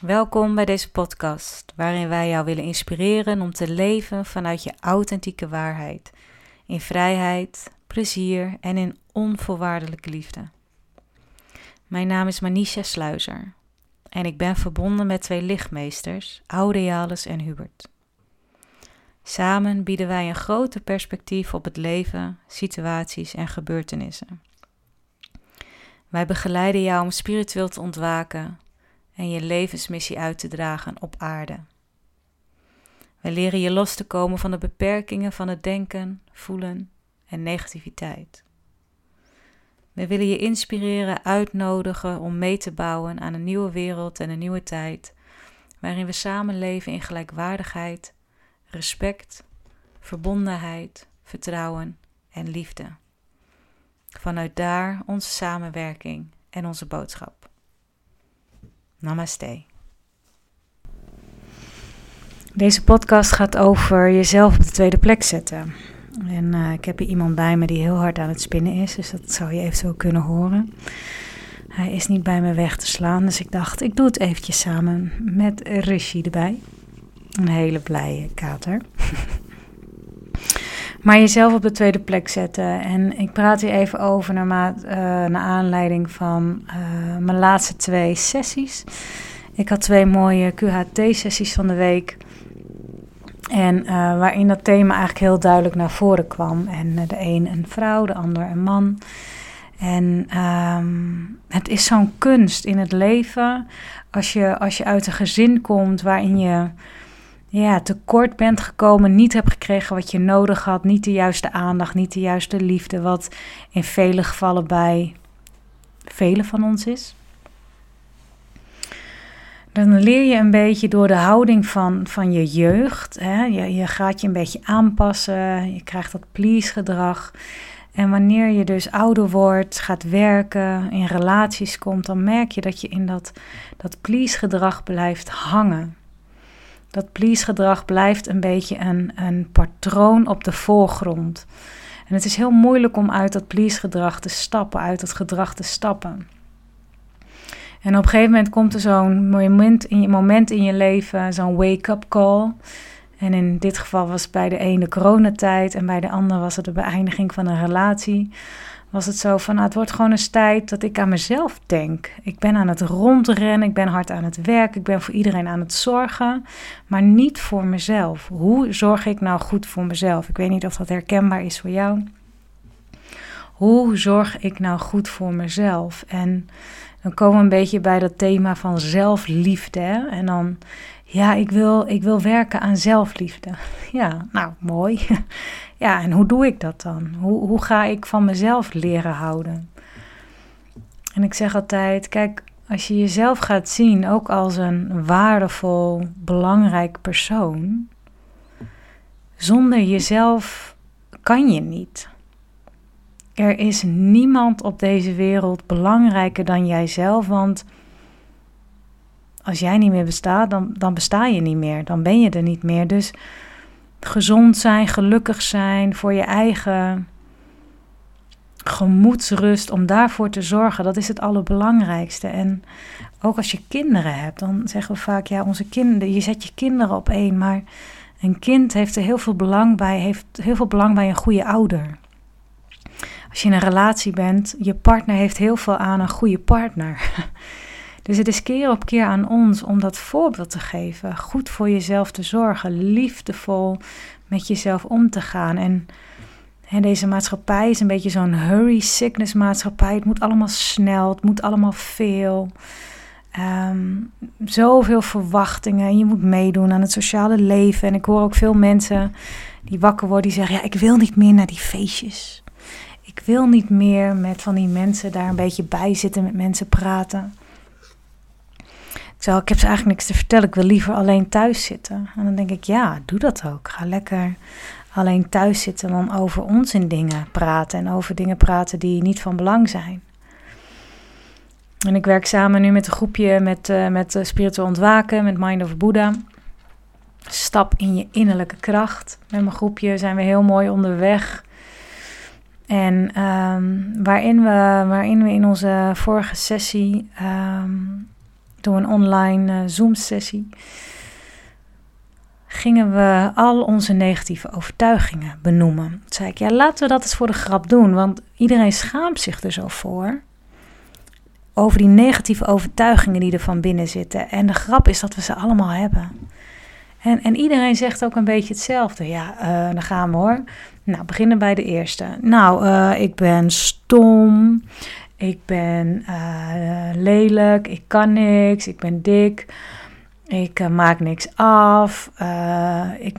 Welkom bij deze podcast, waarin wij jou willen inspireren om te leven vanuit je authentieke waarheid, in vrijheid, plezier en in onvoorwaardelijke liefde. Mijn naam is Manisha Sluizer en ik ben verbonden met twee lichtmeesters, Aurealis en Hubert. Samen bieden wij een groter perspectief op het leven, situaties en gebeurtenissen. Wij begeleiden jou om spiritueel te ontwaken en je levensmissie uit te dragen op aarde. Wij leren je los te komen van de beperkingen van het denken, voelen en negativiteit. We willen je inspireren, uitnodigen om mee te bouwen aan een nieuwe wereld en een nieuwe tijd, waarin we samen leven in gelijkwaardigheid, respect, verbondenheid, vertrouwen en liefde. Vanuit daar onze samenwerking en onze boodschap. Namaste. Deze podcast gaat over jezelf op de tweede plek zetten. En uh, ik heb hier iemand bij me die heel hard aan het spinnen is, dus dat zou je even zo kunnen horen. Hij is niet bij me weg te slaan, dus ik dacht, ik doe het eventjes samen met Rishi erbij. Een hele blije kater. maar jezelf op de tweede plek zetten. En ik praat hier even over naar, maat, uh, naar aanleiding van uh, mijn laatste twee sessies. Ik had twee mooie QHT-sessies van de week. En uh, waarin dat thema eigenlijk heel duidelijk naar voren kwam. En de een een vrouw, de ander een man. En um, het is zo'n kunst in het leven. Als je, als je uit een gezin komt waarin je ja, tekort bent gekomen, niet hebt gekregen wat je nodig had, niet de juiste aandacht, niet de juiste liefde, wat in vele gevallen bij velen van ons is. Dan leer je een beetje door de houding van, van je jeugd. Hè? Je, je gaat je een beetje aanpassen, je krijgt dat please gedrag. En wanneer je dus ouder wordt, gaat werken, in relaties komt, dan merk je dat je in dat, dat please gedrag blijft hangen. Dat please gedrag blijft een beetje een, een patroon op de voorgrond. En het is heel moeilijk om uit dat please gedrag te stappen, uit dat gedrag te stappen. En op een gegeven moment komt er zo'n moment in je, moment in je leven, zo'n wake-up call. En in dit geval was het bij de ene coronatijd en bij de andere was het de beëindiging van een relatie was het zo van, nou, het wordt gewoon eens tijd dat ik aan mezelf denk. Ik ben aan het rondrennen, ik ben hard aan het werk, ik ben voor iedereen aan het zorgen, maar niet voor mezelf. Hoe zorg ik nou goed voor mezelf? Ik weet niet of dat herkenbaar is voor jou. Hoe zorg ik nou goed voor mezelf? En dan komen we een beetje bij dat thema van zelfliefde. Hè? En dan, ja, ik wil, ik wil werken aan zelfliefde. Ja, nou, mooi. Ja, en hoe doe ik dat dan? Hoe, hoe ga ik van mezelf leren houden? En ik zeg altijd: kijk, als je jezelf gaat zien ook als een waardevol, belangrijk persoon, zonder jezelf kan je niet. Er is niemand op deze wereld belangrijker dan jijzelf, want als jij niet meer bestaat, dan, dan besta je niet meer, dan ben je er niet meer. Dus gezond zijn, gelukkig zijn, voor je eigen gemoedsrust, om daarvoor te zorgen, dat is het allerbelangrijkste. En ook als je kinderen hebt, dan zeggen we vaak, ja, onze kinderen, je zet je kinderen op één, maar een kind heeft er heel veel belang bij, heeft heel veel belang bij een goede ouder. Als je in een relatie bent, je partner heeft heel veel aan een goede partner. Dus het is keer op keer aan ons om dat voorbeeld te geven. Goed voor jezelf te zorgen. Liefdevol met jezelf om te gaan. En deze maatschappij is een beetje zo'n hurry sickness maatschappij. Het moet allemaal snel. Het moet allemaal veel. Um, zoveel verwachtingen. Je moet meedoen aan het sociale leven. En ik hoor ook veel mensen die wakker worden die zeggen: Ja, ik wil niet meer naar die feestjes. Ik wil niet meer met van die mensen daar een beetje bij zitten, met mensen praten. Terwijl ik heb ze eigenlijk niks te vertellen. Ik wil liever alleen thuis zitten. En dan denk ik, ja, doe dat ook. Ga lekker alleen thuis zitten en dan over ons in dingen praten. En over dingen praten die niet van belang zijn. En ik werk samen nu met een groepje met, uh, met uh, spiritueel ontwaken, met Mind of Buddha. Stap in je innerlijke kracht. Met mijn groepje zijn we heel mooi onderweg. En um, waarin, we, waarin we in onze vorige sessie um, door een online Zoom-sessie, gingen we al onze negatieve overtuigingen benoemen. Toen zei ik, ja, laten we dat eens voor de grap doen, want iedereen schaamt zich er zo voor. Over die negatieve overtuigingen die er van binnen zitten. En de grap is dat we ze allemaal hebben. En, en iedereen zegt ook een beetje hetzelfde. Ja, uh, dan gaan we hoor. Nou, beginnen bij de eerste. Nou, uh, ik ben stom. Ik ben uh, lelijk. Ik kan niks. Ik ben dik. Ik uh, maak niks af. Ik,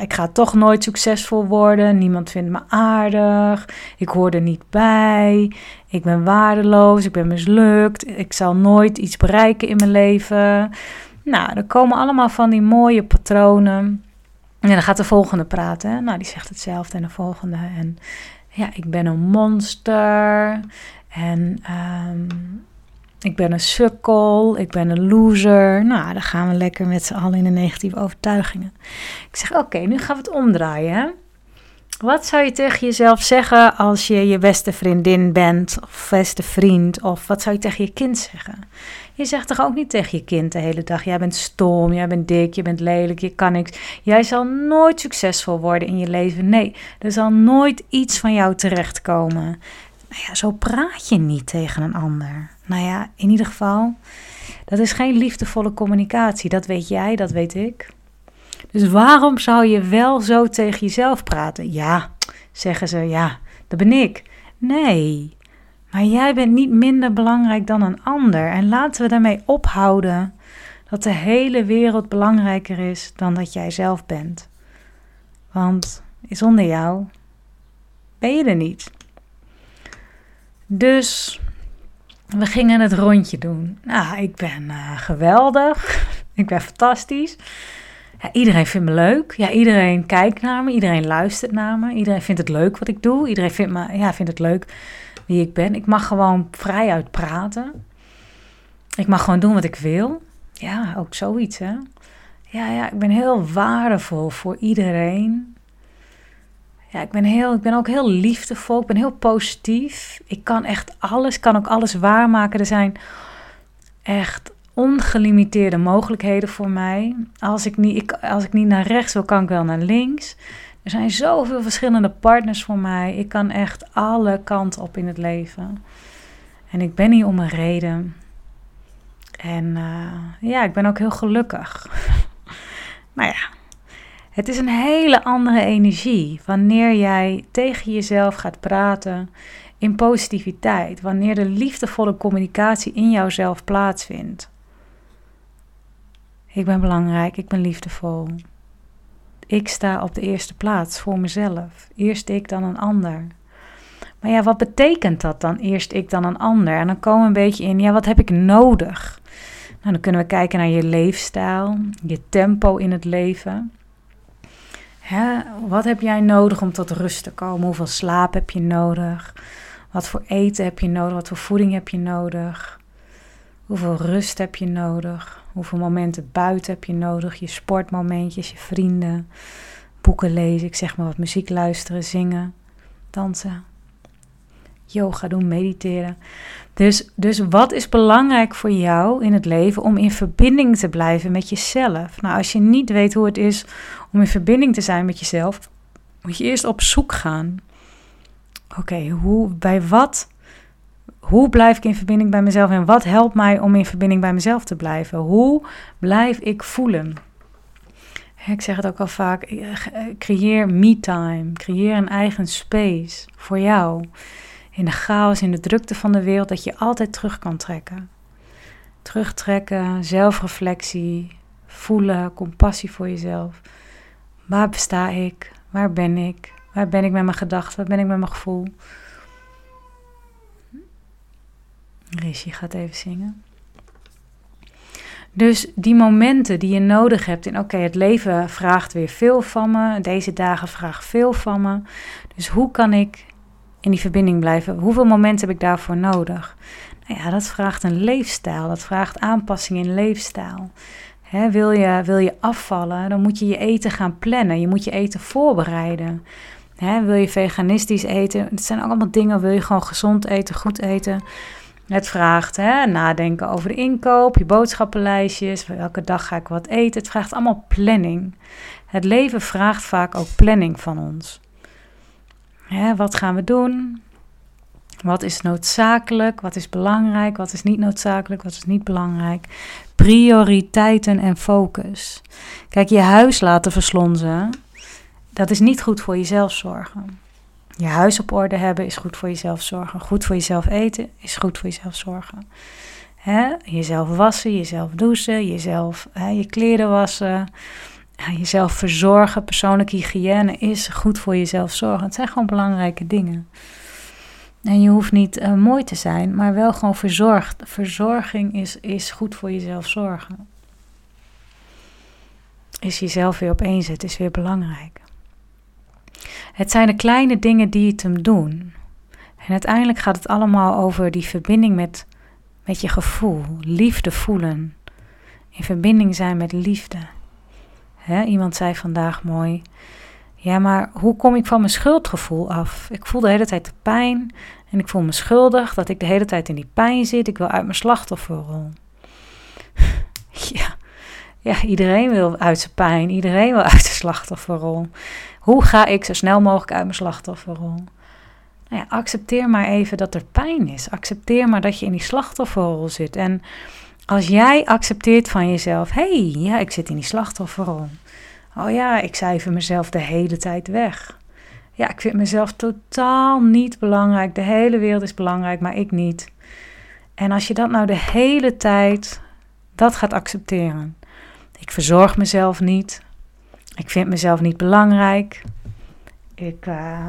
ik ga toch nooit succesvol worden. Niemand vindt me aardig. Ik hoor er niet bij. Ik ben waardeloos. Ik ben mislukt. Ik zal nooit iets bereiken in mijn leven. Nou, er komen allemaal van die mooie patronen. En dan gaat de volgende praten. Nou, die zegt hetzelfde en de volgende. En ja, ik ben een monster. En um, ik ben een sukkel, ik ben een loser. Nou, dan gaan we lekker met z'n allen in de negatieve overtuigingen. Ik zeg, oké, nu gaan we het omdraaien. Wat zou je tegen jezelf zeggen als je je beste vriendin bent of beste vriend? Of wat zou je tegen je kind zeggen? Je zegt toch ook niet tegen je kind de hele dag: jij bent stom, jij bent dik, je bent lelijk, je kan niks. Jij zal nooit succesvol worden in je leven. Nee, er zal nooit iets van jou terechtkomen. Nou ja, zo praat je niet tegen een ander. Nou ja, in ieder geval, dat is geen liefdevolle communicatie. Dat weet jij, dat weet ik. Dus waarom zou je wel zo tegen jezelf praten? Ja, zeggen ze, ja, dat ben ik. Nee, maar jij bent niet minder belangrijk dan een ander. En laten we daarmee ophouden dat de hele wereld belangrijker is dan dat jij zelf bent. Want zonder jou ben je er niet. Dus we gingen het rondje doen. Nou, ik ben uh, geweldig. ik ben fantastisch. Ja, iedereen vindt me leuk. Ja, iedereen kijkt naar me. Iedereen luistert naar me. Iedereen vindt het leuk wat ik doe. Iedereen vindt, me, ja, vindt het leuk wie ik ben. Ik mag gewoon vrijuit praten. Ik mag gewoon doen wat ik wil. Ja, ook zoiets, hè. Ja, ja, ik ben heel waardevol voor iedereen. Ja, ik ben, heel, ik ben ook heel liefdevol. Ik ben heel positief. Ik kan echt alles, kan ook alles waarmaken. Er zijn echt ongelimiteerde mogelijkheden voor mij. Als ik, niet, ik, als ik niet naar rechts wil, kan ik wel naar links. Er zijn zoveel verschillende partners voor mij. Ik kan echt alle kanten op in het leven. En ik ben hier om een reden. En uh, ja, ik ben ook heel gelukkig. nou ja, het is een hele andere energie wanneer jij tegen jezelf gaat praten in positiviteit, wanneer de liefdevolle communicatie in jouzelf plaatsvindt. Ik ben belangrijk, ik ben liefdevol. Ik sta op de eerste plaats voor mezelf. Eerst ik, dan een ander. Maar ja, wat betekent dat dan? Eerst ik, dan een ander. En dan komen we een beetje in, ja, wat heb ik nodig? Nou, dan kunnen we kijken naar je leefstijl, je tempo in het leven. Hè, wat heb jij nodig om tot rust te komen? Hoeveel slaap heb je nodig? Wat voor eten heb je nodig? Wat voor voeding heb je nodig? Hoeveel rust heb je nodig? Hoeveel momenten buiten heb je nodig? Je sportmomentjes, je vrienden, boeken lezen, ik zeg maar wat muziek luisteren, zingen, dansen, yoga doen, mediteren. Dus, dus wat is belangrijk voor jou in het leven om in verbinding te blijven met jezelf? Nou, als je niet weet hoe het is om in verbinding te zijn met jezelf, moet je eerst op zoek gaan. Oké, hoe, bij wat, hoe blijf ik in verbinding bij mezelf en wat helpt mij om in verbinding bij mezelf te blijven? Hoe blijf ik voelen? Ik zeg het ook al vaak, eh, creëer me-time, creëer een eigen space voor jou. In de chaos, in de drukte van de wereld, dat je altijd terug kan trekken. Terugtrekken, zelfreflectie, voelen, compassie voor jezelf. Waar besta ik? Waar ben ik? Waar ben ik met mijn gedachten? Waar ben ik met mijn gevoel? Rishi gaat even zingen. Dus die momenten die je nodig hebt in, oké, het leven vraagt weer veel van me, deze dagen vraagt veel van me. Dus hoe kan ik in die verbinding blijven? Hoeveel momenten heb ik daarvoor nodig? Nou ja, dat vraagt een leefstijl, dat vraagt aanpassing in leefstijl wil, je, wil je afvallen, dan moet je je eten gaan plannen. Je moet je eten voorbereiden. wil je veganistisch eten? Het zijn allemaal dingen. Wil je gewoon gezond eten, goed eten? Het vraagt hè, nadenken over de inkoop, je boodschappenlijstjes, welke dag ga ik wat eten. Het vraagt allemaal planning. Het leven vraagt vaak ook planning van ons. Hè, wat gaan we doen? Wat is noodzakelijk? Wat is belangrijk? Wat is niet noodzakelijk? Wat is niet belangrijk? Prioriteiten en focus. Kijk, je huis laten verslonzen, dat is niet goed voor jezelf zorgen. Je huis op orde hebben is goed voor jezelf zorgen. Goed voor jezelf eten is goed voor jezelf zorgen. Jezelf wassen, jezelf douchen, jezelf je kleren wassen. Jezelf verzorgen, persoonlijke hygiëne is goed voor jezelf zorgen. Het zijn gewoon belangrijke dingen. En je hoeft niet uh, mooi te zijn, maar wel gewoon verzorgd. Verzorging is, is goed voor jezelf zorgen. Is jezelf weer op één is weer belangrijk. Het zijn de kleine dingen die het hem doen. En uiteindelijk gaat het allemaal over die verbinding met, met je gevoel. Liefde voelen. In verbinding zijn met liefde. iemand zei vandaag mooi. Ja, maar hoe kom ik van mijn schuldgevoel af? Ik voel de hele tijd de pijn en ik voel me schuldig dat ik de hele tijd in die pijn zit. Ik wil uit mijn slachtofferrol. ja. Ja, iedereen wil uit zijn pijn, iedereen wil uit de slachtofferrol. Hoe ga ik zo snel mogelijk uit mijn slachtofferrol? Nou ja, accepteer maar even dat er pijn is. Accepteer maar dat je in die slachtofferrol zit. En als jij accepteert van jezelf: hé, hey, ja, ik zit in die slachtofferrol. Oh ja, ik cijfer mezelf de hele tijd weg. Ja, ik vind mezelf totaal niet belangrijk. De hele wereld is belangrijk, maar ik niet. En als je dat nou de hele tijd dat gaat accepteren. Ik verzorg mezelf niet. Ik vind mezelf niet belangrijk. Ik, uh,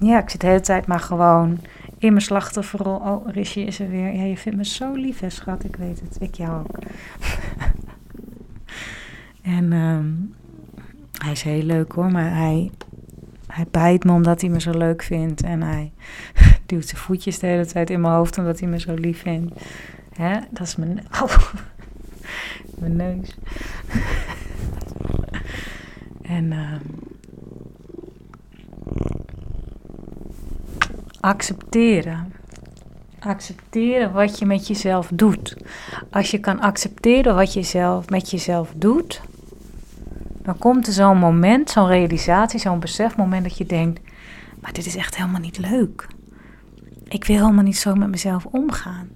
ja, ik zit de hele tijd maar gewoon in mijn slachtofferrol. Oh, Rishi is er weer. Ja, je vindt me zo lief, hè, schat. Ik weet het. Ik jou ook. en um, hij is heel leuk hoor, maar hij, hij bijt me omdat hij me zo leuk vindt. En hij duwt zijn voetjes de hele tijd in mijn hoofd omdat hij me zo lief vindt. Hè? Dat is mijn, mijn neus. en uh, accepteren. Accepteren wat je met jezelf doet. Als je kan accepteren wat je zelf, met jezelf doet, dan komt er zo'n moment, zo'n realisatie, zo'n besefmoment dat je denkt: maar dit is echt helemaal niet leuk. Ik wil helemaal niet zo met mezelf omgaan.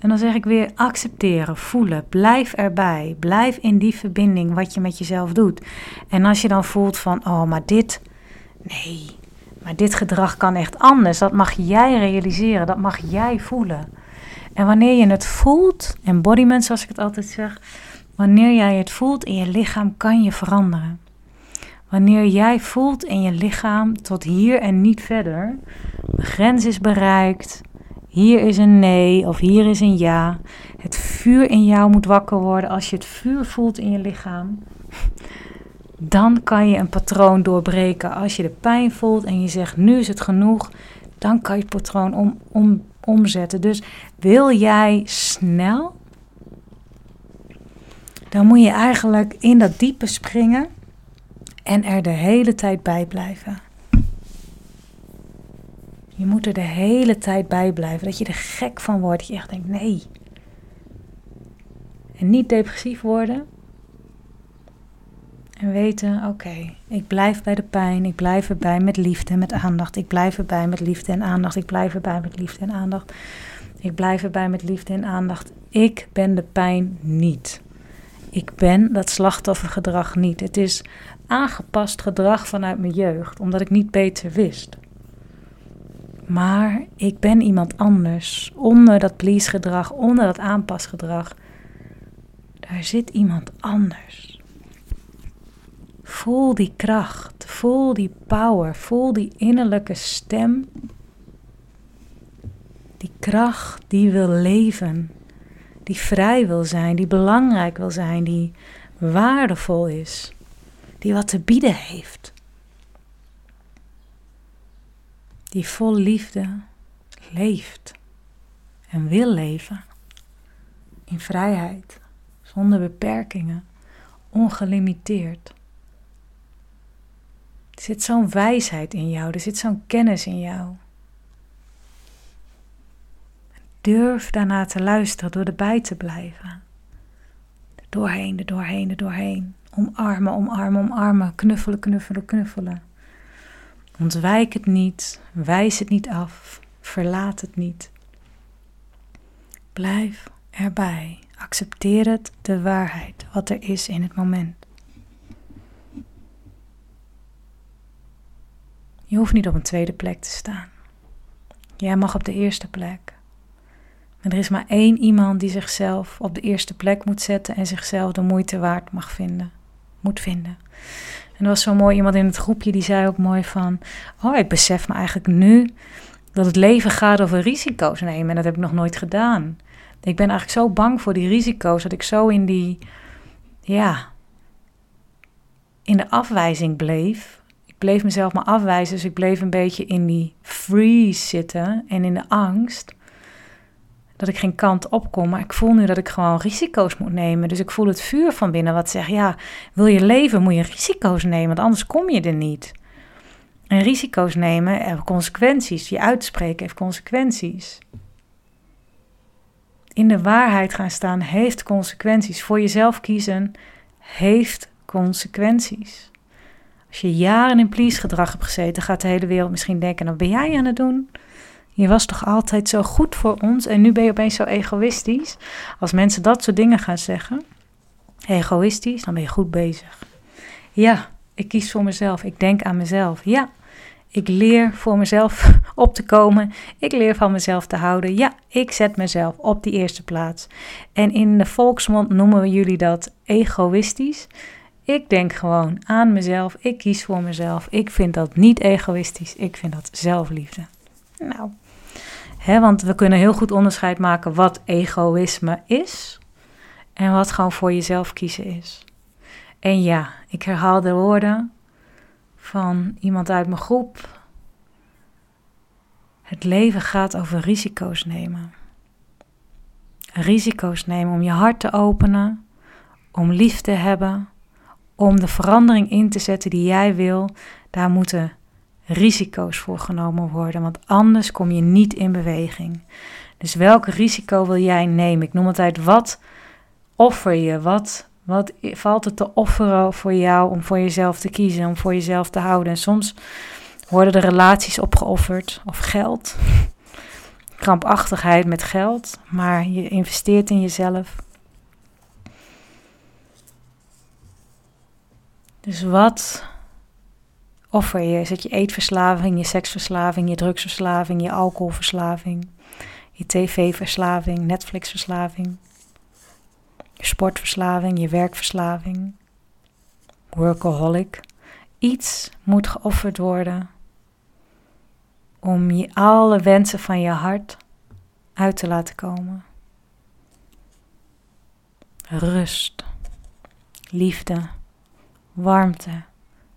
En dan zeg ik weer accepteren, voelen, blijf erbij, blijf in die verbinding wat je met jezelf doet. En als je dan voelt van, oh, maar dit, nee, maar dit gedrag kan echt anders, dat mag jij realiseren, dat mag jij voelen. En wanneer je het voelt, embodiment zoals ik het altijd zeg, Wanneer jij het voelt in je lichaam, kan je veranderen. Wanneer jij voelt in je lichaam tot hier en niet verder, de grens is bereikt, hier is een nee of hier is een ja. Het vuur in jou moet wakker worden. Als je het vuur voelt in je lichaam, dan kan je een patroon doorbreken. Als je de pijn voelt en je zegt nu is het genoeg, dan kan je het patroon om, om, omzetten. Dus wil jij snel dan moet je eigenlijk in dat diepe springen en er de hele tijd bij blijven. Je moet er de hele tijd bij blijven. Dat je er gek van wordt. Dat je echt denkt, nee. En niet depressief worden. En weten, oké, ik blijf bij de pijn. Ik blijf erbij met liefde en met aandacht. Ik blijf erbij met liefde en aandacht. Ik blijf erbij met liefde en aandacht. Ik blijf erbij met liefde en aandacht. Ik ben de pijn niet. Ik ben dat slachtoffergedrag niet. Het is aangepast gedrag vanuit mijn jeugd, omdat ik niet beter wist. Maar ik ben iemand anders. Onder dat please gedrag, onder dat aanpasgedrag, daar zit iemand anders. Voel die kracht, voel die power, voel die innerlijke stem. Die kracht die wil leven, die vrij wil zijn, die belangrijk wil zijn, die waardevol is, die wat te bieden heeft. Die vol liefde leeft en wil leven in vrijheid, zonder beperkingen, ongelimiteerd. Er zit zo'n wijsheid in jou, er zit zo'n kennis in jou. Durf daarna te luisteren door erbij te blijven. Doorheen, er doorheen, er doorheen. Omarmen, omarmen, omarmen. Knuffelen, knuffelen, knuffelen. Ontwijk het niet, wijs het niet af, verlaat het niet. Blijf erbij. Accepteer het, de waarheid, wat er is in het moment. Je hoeft niet op een tweede plek te staan. Jij mag op de eerste plek. Maar er is maar één iemand die zichzelf op de eerste plek moet zetten en zichzelf de moeite waard mag vinden. Moet vinden. En er was zo mooi iemand in het groepje die zei ook mooi van: Oh, ik besef me eigenlijk nu dat het leven gaat over risico's nemen. En dat heb ik nog nooit gedaan. Ik ben eigenlijk zo bang voor die risico's dat ik zo in die, ja, in de afwijzing bleef. Ik bleef mezelf maar afwijzen, dus ik bleef een beetje in die freeze zitten en in de angst dat ik geen kant op kom. Maar ik voel nu dat ik gewoon risico's moet nemen. Dus ik voel het vuur van binnen wat zegt: ja, wil je leven, moet je risico's nemen, want anders kom je er niet. En risico's nemen heeft consequenties. Je uitspreken heeft consequenties. In de waarheid gaan staan heeft consequenties. Voor jezelf kiezen heeft consequenties. Als je jaren in please gedrag hebt gezeten, gaat de hele wereld misschien denken: wat ben jij aan het doen? Je was toch altijd zo goed voor ons en nu ben je opeens zo egoïstisch. Als mensen dat soort dingen gaan zeggen, egoïstisch, dan ben je goed bezig. Ja, ik kies voor mezelf. Ik denk aan mezelf. Ja, ik leer voor mezelf op te komen. Ik leer van mezelf te houden. Ja, ik zet mezelf op die eerste plaats. En in de volksmond noemen we jullie dat egoïstisch. Ik denk gewoon aan mezelf. Ik kies voor mezelf. Ik vind dat niet egoïstisch. Ik vind dat zelfliefde. Nou, want we kunnen heel goed onderscheid maken wat egoïsme is en wat gewoon voor jezelf kiezen is. En ja, ik herhaal de woorden van iemand uit mijn groep. Het leven gaat over risico's nemen. Risico's nemen om je hart te openen, om lief te hebben, om de verandering in te zetten die jij wil. Daar moeten risico's voor genomen worden, want anders kom je niet in beweging. Dus welk risico wil jij nemen? Ik noem altijd wat offer je? Wat, wat valt het te offeren voor jou om voor jezelf te kiezen, om voor jezelf te houden? En soms worden er relaties opgeofferd of geld. Krampachtigheid met geld, maar je investeert in jezelf. Dus wat offer je? Is het je eetverslaving, je seksverslaving, je drugsverslaving, je alcoholverslaving, je tv-verslaving, Netflixverslaving, je sportverslaving, je werkverslaving, workaholic? Iets moet geofferd worden om je alle wensen van je hart uit te laten komen. Rust, liefde, warmte,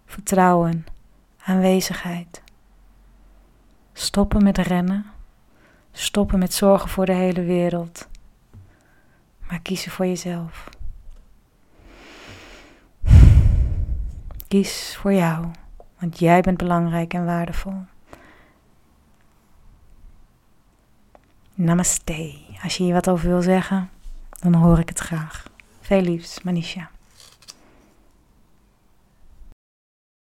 vertrouwen, aanwezigheid. Stoppen met rennen, stoppen met zorgen voor de hele wereld, maar kiezen voor jezelf. Kies voor jou, want jij bent belangrijk en waardevol. Namaste. Als je hier wat over wil zeggen, dan hoor ik het graag. Veel liefs, Manisha.